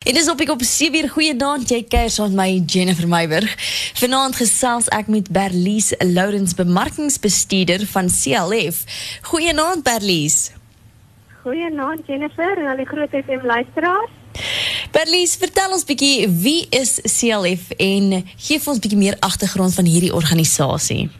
En dis op ek op 7 uur goeienaand jy kuier saam met my Jennifer Meiburg. Vanaand gesels ek met Berlies Lourens bemarkingsbestuurder van CLF. Goeienaand Berlies. Goeienaand Jennifer en al die groot FM luisteraars. Berlies, vertel ons bietjie wie is CLF en gee vir ons bietjie meer agtergrond van hierdie organisasie.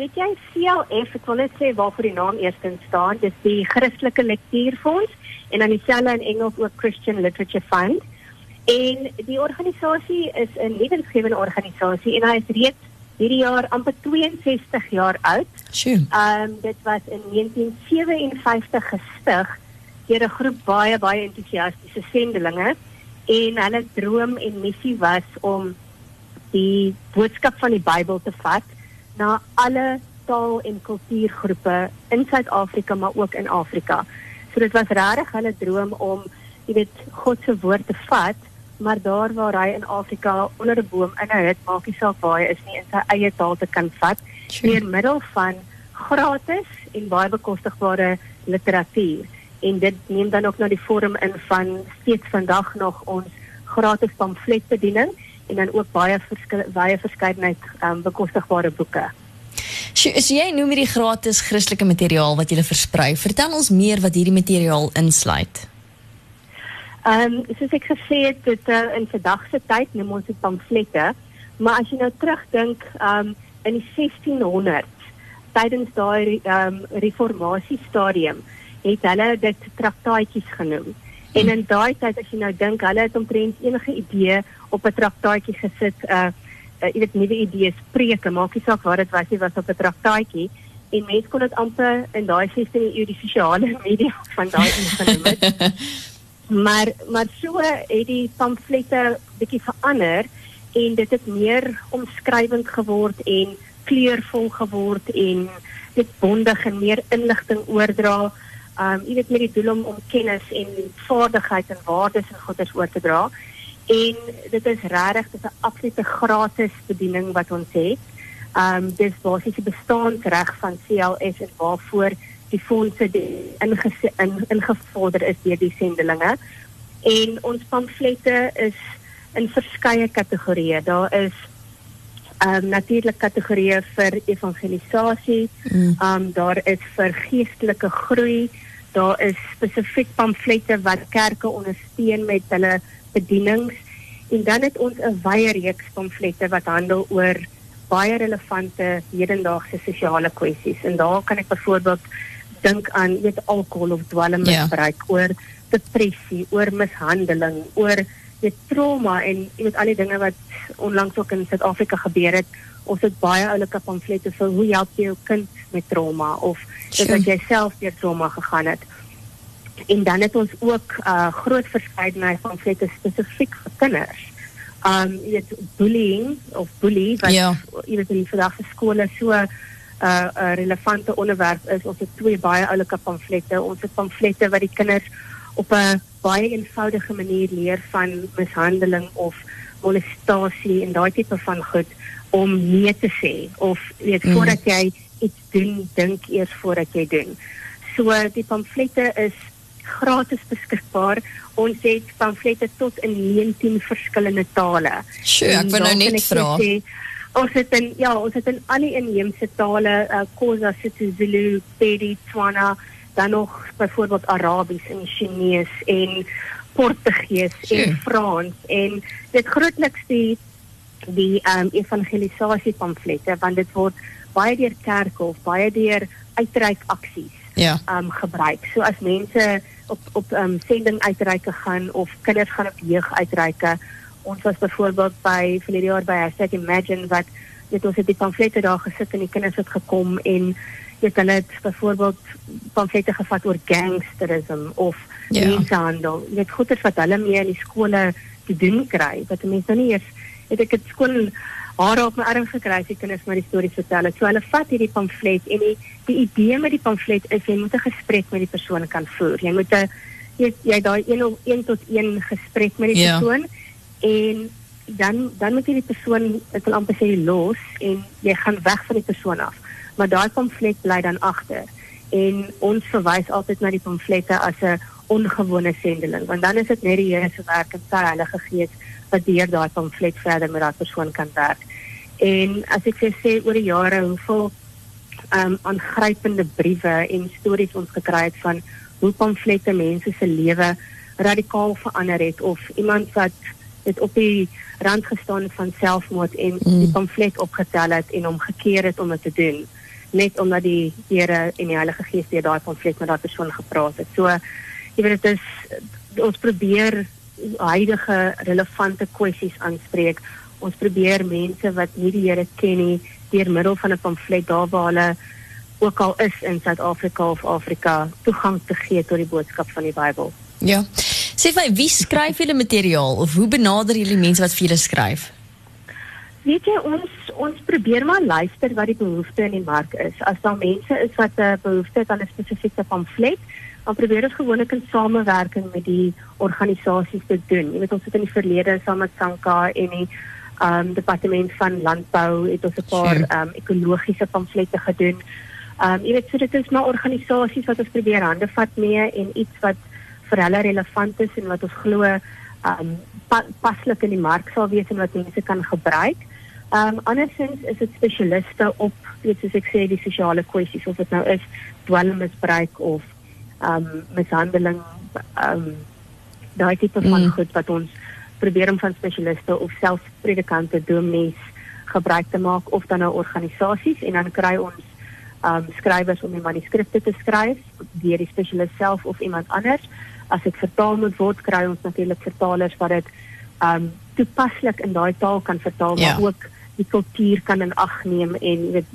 Dit jy CLF, ek wil net sê waarvoor die naam eerstens staan, dis die Christelike Lektuurfonds en dan dieselfde in Engels ook Christian Literature Fund. En die organisasie is 'n lewensgewende organisasie en hy is reeds hierdie jaar amper 62 jaar oud. Ehm um, dit was in 1957 gestig deur 'n groep baie baie entoesiastiese sendelinge en hulle droom en missie was om die boodskap van die Bybel te vat na alle taal en kultuurgroepe in Suid-Afrika maar ook in Afrika. So dit was regtig hulle droom om jy weet God se woord te vat, maar daar waar hy in Afrika onder 'n boom in 'n hut maak nie saak waar hy is nie in sy eie taal te kan vat deur middel van gratis en baie bekostigbare literatuur. En dit neem dan ook na die vorm in van steeds vandag nog ons gratis pamfletbediening en dan ook baie baie verskeidenheid um, bekostigbare boeke. Is jy noem hierdie gratis Christelike materiaal wat jy versprei. Vertel ons meer wat hierdie materiaal insluit. Ehm, um, soos ek gesê het, dit uh, in vandag se tyd neem ons dit pamflette, maar as jy nou terugdink, ehm um, in die 1600s, tydens daai ehm um, reformatie stadium, het hulle dit traktaatjies genoem. En in daai tyd as jy nou dink, hulle het omtrent enige idee op 'n traktaatjie gesit, uh uh, jy weet nuwe idees preke maak nie saak wat dit was nie was op 'n traktaatjie. En mense kon dit amper in daai 16de eeu die sosiale media van daai genoem het. Maar maar so het die pamflette bietjie verander en dit het meer omskrywend geword en kleurvol geword en dit bondig en meer inligting oordra um jy weet met die doel om om kennis en vaardigheid en waardes en goeders oor te dra en dit is regtig dis 'n absolute gratis bediening wat ons het. Ehm um, dis basies die bestaansreg van CLS en waarvoor die fondse in, ingevorder is deur die sendelinge. En ons pamflette is in verskeie kategorieë. Daar is ehm um, natuurlik kategorieë vir evangelisasie. Mm. Ehm mm. um, daar is vir geestelike groei. Daar is spesifiek pamflette wat kerke ondersteun met hulle bedienings en dan het ons 'n wye reeks pamflette wat handel oor baie relevante hedendaagse sosiale kwessies en daar kan ek byvoorbeeld dink aan weet alkohol of dwelmmisbruik ja. oor depressie, oor mishandeling, oor weet trauma en weet al die dinge wat onlangs ook in Suid-Afrika gebeur het. Ons het baie oulike pamflette vir hoe help jy jou kind met trauma of sure. as jy self deur trauma gegaan het en dan het ons ook 'n uh, groot verskeidenheid van flette spesifiek vir kinders. Um jy weet bullying of bully wat ja. jy weet in vandag se skole so 'n uh, 'n relevante onderwerp is. Ons het twee baie oulike pamflette. Ons het pamflette wat die kinders op 'n baie eenvoudige manier leer van mishandeling of molestasie en daai tipe van goed om nee te sê of weet mm. voordat jy iets doen, dink eers voordat jy doen. So die pamflette is gratis beskikbaar. Ons het pamflette tot in 19 verskillende tale. Sjoe, ek wil nou net vra. Ons het in ja, ons het in al die inheemse tale, uh, Khoza, Zulu, Pedi, Tswana, dan nog byvoorbeeld Arabies en Chinees en Portugees en Frans en dit grootliks die die um, evangelisasie pamflette want dit word baie deur kerke of baie deur uitreik aksies ja. um, gebruik. So as mense op op um, sending uitreike gaan of kinders gaan op jeug uitreike. Ons was byvoorbeeld by verlede jaar by Hashtag Imagine wat net ons het die pamflette daar gesit en die kinders het gekom en dit hulle het byvoorbeeld pamflette gevat oor gangsterisme of ja. mensenhandel. Dit goeders wat hulle mee in die skole te doen kry wat mense nou nie eers het ek dit skool haar op my arm gekry as die kinders my die stories vertel het. So hulle vat hierdie pamflet en die die idee met die pamflet is jy moet 'n gesprek met die persoon kan voer. Jy moet 'n jy jy daai 1 op 1 tot 1 gesprek met die ja. persoon en dan dan moet jy die persoon ek wil amper sê los en jy gaan weg van die persoon af. Maar daai pamflet bly dan agter en ons verwys altyd na die pamflette as 'n ongewone sendeling want dan is dit net die Here se werk en sy Heilige Gees wat deur daai pamflet verder met daai persoon kan werk. En as ek sê oor die jare hoeveel um aangrypende briewe en stories ons gekry het van hoe pamflette mense se lewe radikaal verander het of iemand wat het op die rand gestaan van selfmoord en mm. die pamflet opgetel het en hom gekeer het om dit te doen net omdat die Here en die Heilige Gees deur daai pamflet met daai persoon gepraat het. So jy weet dit is ons probeer huidige relevante kwessies aanspreek. Ons probeer mense wat nie die Here ken nie deur middel van 'n pamflet daar waar hulle ook al is in Suid-Afrika of Afrika toegang te gee tot die boodskap van die Bybel. Ja. Sê vir wie skryf julle materiaal of hoe benader julle mense wat vir julle skryf? Weet jy ons ons probeer maar luister wat die behoefte in die mark is. As daar mense is wat 'n uh, behoefte het aan 'n spesifieke pamflet, dan probeer ons gewoonlik in samewerking met die organisasies te doen. Jy weet ons het in die verlede saam met Sanka en die um departement van landbou het ons 'n paar um ekologiese pamflette gedoen. Um jy weet so dit is maar organisasies wat ons probeer hande vat mee en iets wat vir hulle relevant is en wat ons glo um pa paslik in die mark sal wees en wat mense kan gebruik. Um andersins is dit spesialiste op weet soos ek sê die sosiale kwessies of dit nou is dwelmmisbruik of um mishandeling um daai tipe van mm. goed wat ons probeer om van spesialiste of selfs predikante dominees gebruik te maak of dan nou organisasies en dan kry ons um skrywers om die manuskripte te skryf deur die spesialis self of iemand anders as dit vertaal moet word kry ons natuurlik vertalers wat dit um toepaslik in daai taal kan vertaal ja. maar ook die kultuur kan in ag neem en weet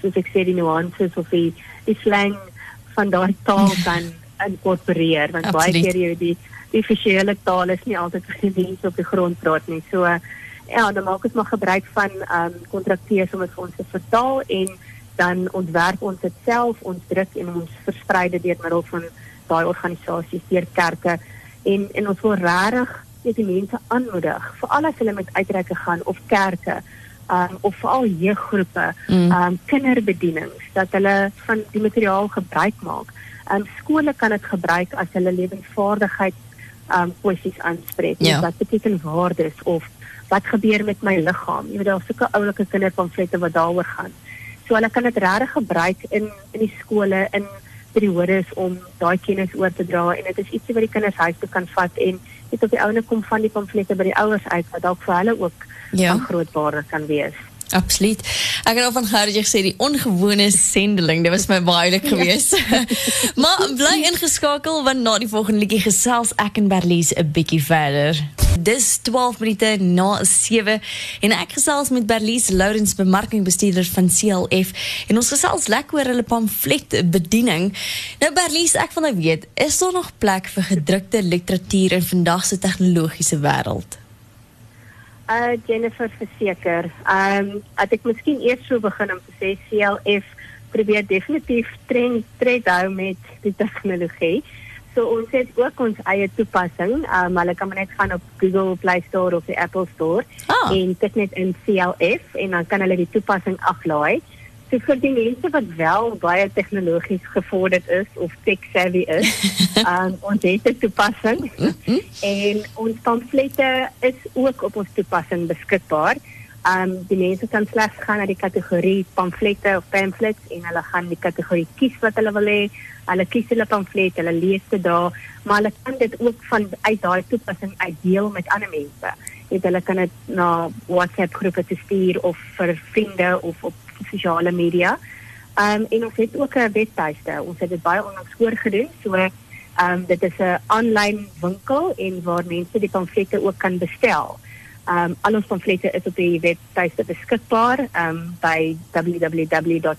soos ek sê die nuances of die die slang van daai taal kan inkorporeer want baie keer jy die die visuele taal is nie altyd vir die mense op die grond praat nie. So ja, dan maak ons maar gebruik van ehm um, kontrakteurs om dit vir ons te vertaal en dan ontwerp ons dit self, ons druk en ons versprei dit deur middel van daai organisasies, deur kerke en en ons wil regtig die mense aanmoedig, veral as hulle met uitreike gaan of kerke um, of veral jeuggroepe, mm. um, kinderbedienings, dat hulle van die materiaal gebruik maak. Um, skole kan dit gebruik as hulle lewensvaardigheid um, kwessies aanspreek. Ja. Wat beteken waardes of wat gebeur met my liggaam? Jy weet daar sulke oulike kinderpamflette wat daaroor gaan. So hulle kan dit regtig gebruik in in die skole in periodes om daai kennis oor te dra en dit is ietsie wat die kinders huis toe kan vat en net op die ouene kom van die pamflette by die ouers uit wat dalk vir hulle ook ja. van groot waarde kan wees. Absoluut. Ek het al van gehoor jy gesê die ongewone sendeling, dit was my baie lekker geweest. maar bly ingeskakel want na die volgende liedjie gesels ek en Berlies 'n bietjie verder. Dis 12 minute na 7 en ek gesels met Berlies Lourens bemarkingbestuurder van CLF en ons gesels lekker oor hulle pamflet bediening. Nou Berlies, ek wil nou weet, is daar nog plek vir gedrukte literatuur in vandag se tegnologiese wêreld? Uh Jennifer verseker. Ehm um, as ek miskien eers sou begin om te sê CLF probeer definitief tred tred hou met die tegnologie. So ons het ook ons eie toepassing. Ehm um, hulle kan net gaan op Google Play Store of die Apple Store oh. en tik net in CLF en dan kan hulle die toepassing aflaai. So vir die mense wat wel baie tegnologies gevorderd is of tech savvy is, um, ons het 'n toepassing en ons pamflette is ook op ons toepassing beskikbaar. Um die mense kan slegs gaan na die kategorie pamflette of pamphlets en hulle gaan die kategorie kies wat hulle wil hê. Hulle kies hulle pamflet, hulle lees dit daar, maar hulle kan dit ook van uit daai toepassing uitdeel met ander mense. Jy hulle kan dit na WhatsApp groepe stuur of vir vriende of op sosiale media. Ehm en ons het ook 'n webtuiste. Ons het dit baie onlangs voorgedoen. So ehm um, dit is 'n aanlyn winkel en waar mense die pamflette ook kan bestel. Ehm um, al ons pamflette is op die webtuiste beskikbaar ehm um, by www.clf.co.za.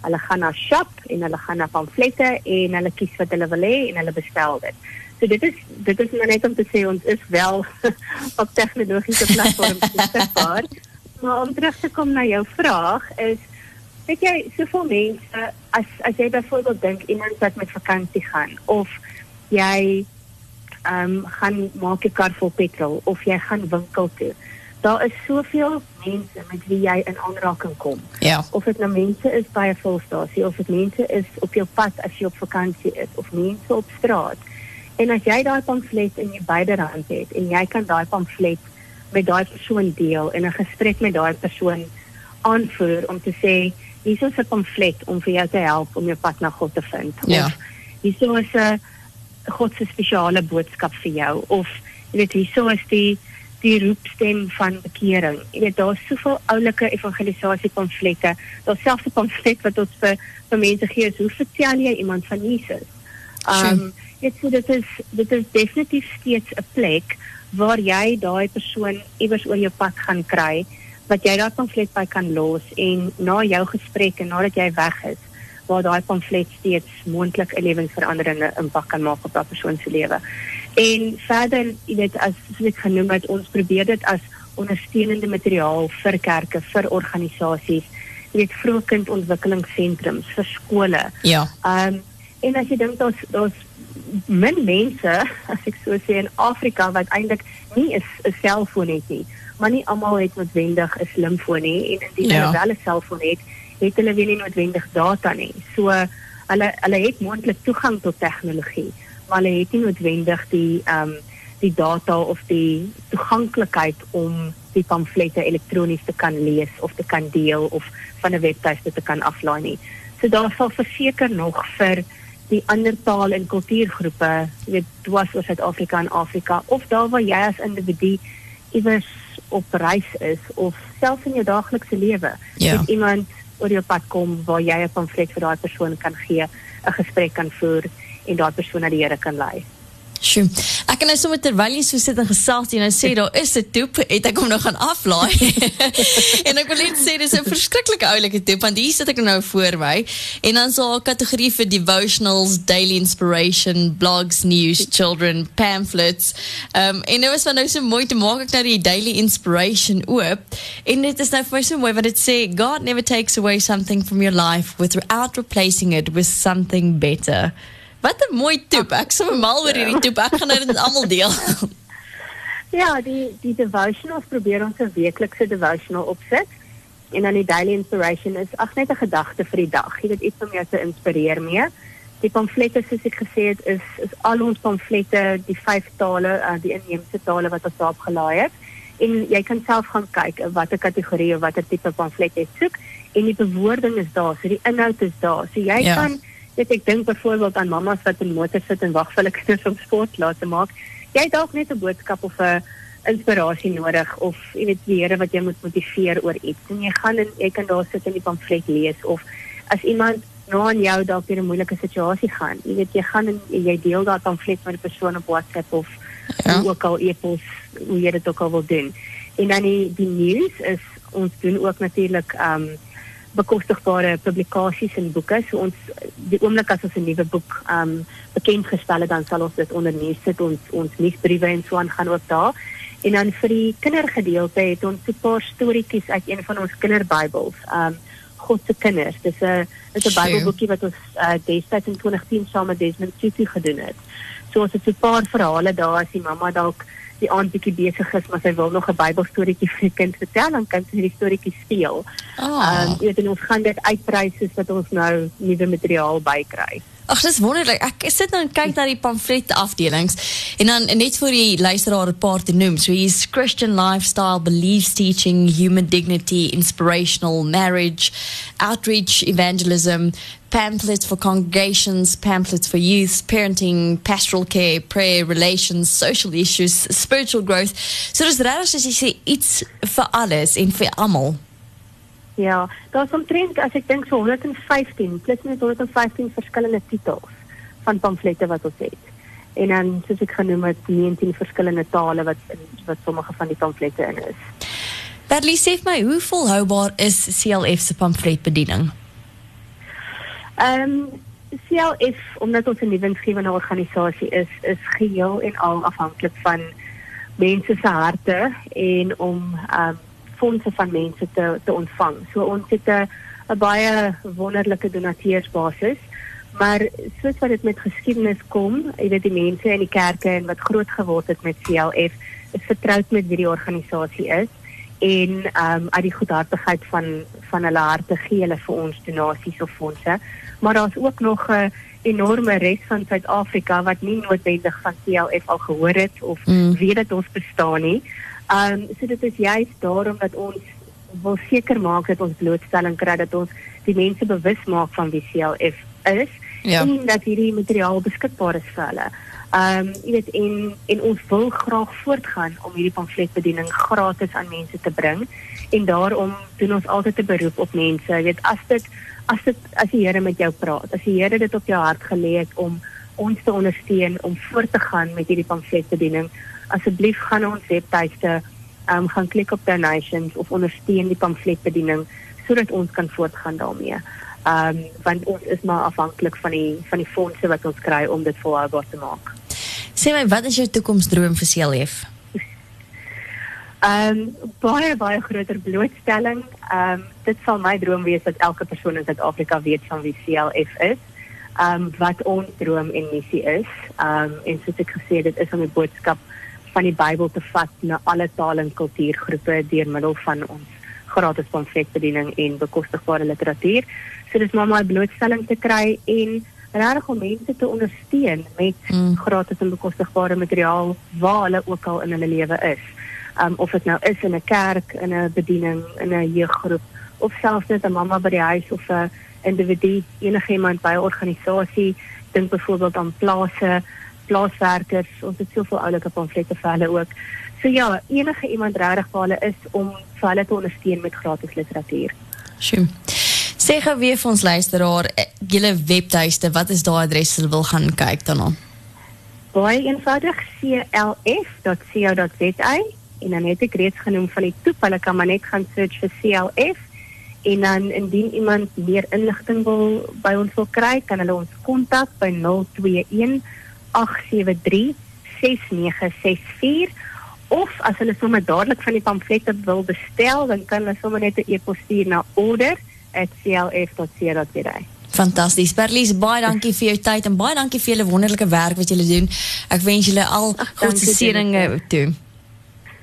Hulle gaan na shop en hulle gaan na pamflette en hulle kies wat hulle wil hê en hulle bestel dit. So dit is dit is net om te sê ons is wel op tegnologiese platforms beskikbaar. Maar om terug te komen naar jouw vraag is, weet jij, zoveel mensen, als, als jij bijvoorbeeld denkt, iemand dat met vakantie gaan, of jij um, gaan maak je kar vol petrol, of jij gaat winkel toe, daar is soveel mense met wie jy in aanraking kom. Ja. Of dit nou mense is by 'n volstasie of dit mense is op jou pad as jy op vakansie is of mense op straat. En as jy daai pamflet in jou byderhand het en jy kan daai pamflet met daai persoon deel en 'n gesprek met daai persoon aanvoer om te sê hier is 'n pamflet om vir jou te help om jou pad na God te vind. Ja. Of hier is 'n God se spesiale boodskap vir jou of jy weet is die die roepstem van bekering. Jy weet daar's soveel oulike evangelisasie pamflette. Daar's selfs 'n pamflet wat ons vir vir mense gee, hoe vertel jy iemand van Jesus? Um dit so dit is dit is definitief steeds 'n plek waar jy daai persoon iewers oor jou pad gaan kry wat jy daai pamflet by kan los en na jou gesprek en nadat jy weg is waar daai pamflet steeds moontlik 'n lewensveranderende impak kan maak op daai persoon se lewe. En verder, jy weet as soos ek genoem het, ons probeer dit as ondersteunende materiaal vir kerke, vir organisasies, jy weet vroegkindontwikkelingssentrums, vir skole. Ja. Ehm um, en as jy dink daar's daar's min mense, as ek so sê in Afrika wat eintlik nie 'n selfoon het nie, maar nie almal het noodwendig 'n slimfoon nie en indien Ja. hulle wel 'n selfoon het, het hulle weer nie noodwendig data nie. So hulle hulle het moontlik toegang tot tegnologie, maar hulle het nie noodwendig die ehm um, die data of die toeganklikheid om die pamflette elektronies te kan lees of te kan deel of van 'n webtuiste te kan aflaai nie. So daar sal verseker nog vir die ander taal en kultuurgroepe, weet, dwars oor Suid-Afrika en Afrika of daar waar jy as individu iewers op reis is of selfs in jou daaglikse lewe, Ja. dat iemand oor jou pad kom waar jy 'n pamflet vir daai persoon kan gee, 'n gesprek kan voer en daai persoon na die Here kan lei. Sjoe. Ek kan nou sommer terwyl jy so sit en gesels en nou sê daar is 'n toep, het ek hom nou gaan aflaai. en ek wil net sê dis 'n verskriklike oulike toep want hier sit ek nou voor my en dan so 'n kategorie vir devotionals, daily inspiration, blogs, news, children, pamphlets. Ehm um, en nou is van nou so mooi te maak ek nou die daily inspiration oop en dit is nou vir my so mooi wat dit sê God never takes away something from your life without replacing it with something better. Wat 'n mooi. Ek sou mal oor hierdie. Ek gaan nou dit almal deel. Ja, die die devotionals probeer ons 'n weeklikse devotional opsit. En dan die daily inspiration is ag net 'n gedagte vir die dag. Jy weet iets om jou te inspireer mee. Die pamflette soos ek gesê het is is al ons pamflette, die vyf tale, uh, die inheemse tale wat ons daarop gelaai het. En jy kan self gaan kyk watter kategorie of watter tipe pamflet jy soek en die bewoording is daar, so die inhoud is daar. So jy Ja. kan weet ek dink byvoorbeeld aan mammas wat in motor sit en wag vir hulle kinders om sport laat te maak. Jy het dalk net 'n boodskap of 'n inspirasie nodig of jy weet die Here wat jou moet motiveer oor iets. En jy gaan en jy kan daar sit en die pamflet lees of as iemand aan jou dalk deur 'n moeilike situasie gaan. Jy weet jy gaan en jy deel pamflet met 'n persoon op WhatsApp of Ja. hoe ook al e-pos hoe jy dit ook al wil doen. En dan die die nuus is ons doen ook natuurlik ehm um, bekostigbare publikasies en boeke. So ons die oomblik as ons 'n nuwe boek ehm um, bekend gestel het, dan sal ons dit onder nuus sit ons ons nuusbriewe en so aan gaan ook daar. En dan vir die kindergedeelte het ons 'n paar storieetjies uit een van ons kinderbybels. Ehm um, God se kinders. Dis 'n dis 'n. Bybelboekie wat ons uh, destyds in 2010 saam met Desmond Tutu gedoen het. So ons het 'n paar verhale daar as die mamma dalk die aand bietjie besig is, maar sy wil nog 'n Bybelstoritjie vir die kind vertel, dan kan sy die storieetjie speel. Oh. Ehm jy weet en ons gaan dit uitbrei soos wat ons nou nuwe materiaal bykry. Ag, dis wonderlik. Ek sit nou en kyk na die pamflet afdelings en dan net vir die luisteraar 'n paar te noem. So hier's Christian lifestyle, beliefs teaching, human dignity, inspirational marriage, outreach, evangelism, pamphlets for congregations, pamphlets for youth, parenting, pastoral care, prayer, relations, social issues, spiritual growth. So dis regtig as jy sê iets vir alles en vir almal. Ja, daar's omtrent as ek dink so 115, plus minus 115 verskillende titels van pamflette wat ons het. En dan soos ek genoem het, 19 verskillende tale wat in- wat sommige van die pamflette in is. Berlie sê vir my, hoe volhoubaar is CLF se pamfletbediening? Ehm um, CLF omdat ons 'n lewensgewende organisasie is, is geheel en al afhanklik van mense se harte en om ehm um, fondse van mense te te ontvang. So ons het 'n 'n baie wonderlike donateursbasis, maar soos wat dit met geskiedenis kom, jy weet die mense in die kerke en wat groot geword het met CLF, is vertroud met wie die organisasie is en ehm um, uit die goedhartigheid van van hulle harte gee hulle vir ons donasies of fondse. Maar daar's ook nog 'n enorme res van Suid-Afrika wat nie noodwendig van CLF al gehoor het of mm. weet dat ons bestaan nie. Ehm um, so dit is juist daarom dat ons wil seker maak dat ons blootstelling kry dat ons die mense bewus maak van wie CLF is ja. en dat hierdie materiaal beskikbaar is vir hulle. Ehm um, jy weet en en ons wil graag voortgaan om hierdie pamfletbediening gratis aan mense te bring en daarom doen ons altyd 'n beroep op mense. Jy weet as dit as dit as die Here met jou praat, as die Here dit op jou hart gelê het om ons te ondersteun om voort te gaan met hierdie pamfletbediening, asseblief gaan ons webtuiste um, gaan klik op donations of ondersteun die pamfletbediening sodat ons kan voortgaan daarmee. Ehm um, want ons is maar afhanklik van die van die fondse wat ons kry om dit volhoubaar te maak. Sê my, wat is jou toekomsdroom vir CLF? Ehm um, baie baie groter blootstelling. Ehm um, dit sal my droom wees dat elke persoon in Suid-Afrika weet van wie CLF is. Um, wat ons droom en missie is. Um, en ek gesê het, dit is om die boodskap van die Bybel te vat na alle taal en kultuurgroepe deur middel van ons gratis pamfletbediening en bekostigbare literatuur. So dis maar my blootstelling te kry en regtig om mense te ondersteun met mm. gratis en bekostigbare materiaal waar hulle ook al in hulle lewe is. Um of dit nou is in 'n kerk, in 'n bediening, in 'n jeuggroep of selfs net 'n mamma by die huis of 'n individu, enigiemand by 'n organisasie, dink byvoorbeeld aan plase, plaaswerkers, ons het soveel oulike pamflette vir hulle ook. So ja, enige iemand regtig waar hulle is om vir hulle te ondersteun met gratis literatuur. Sjoe. Sê gou weer vir ons luisteraar, eh, julle webtuiste, wat is daai adres as hulle wil gaan kyk daarna? Baie eenvoudig clf.co.za en dan het ek reeds genoem van die toep, hulle kan maar net gaan search vir CLF en dan indien iemand meer inligting wil by ons wil kry, kan hulle ons kontak by 021 873 6964 of as hulle sommer dadelik van die pamflette wil bestel, dan kan hulle sommer net 'n e-pos stuur na order @clf.co.za. Fantasties. Berlies, baie dankie vir jou tyd en baie dankie vir julle wonderlike werk wat julle doen. Ek wens julle al goeie seëninge toe.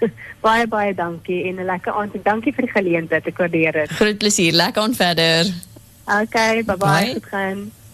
baie baie dankie en 'n lekker aand en dankie vir die geleentheid. Ek waardeer dit. Groot plesier. Lekker aan verder. Okay, bye bye. bye.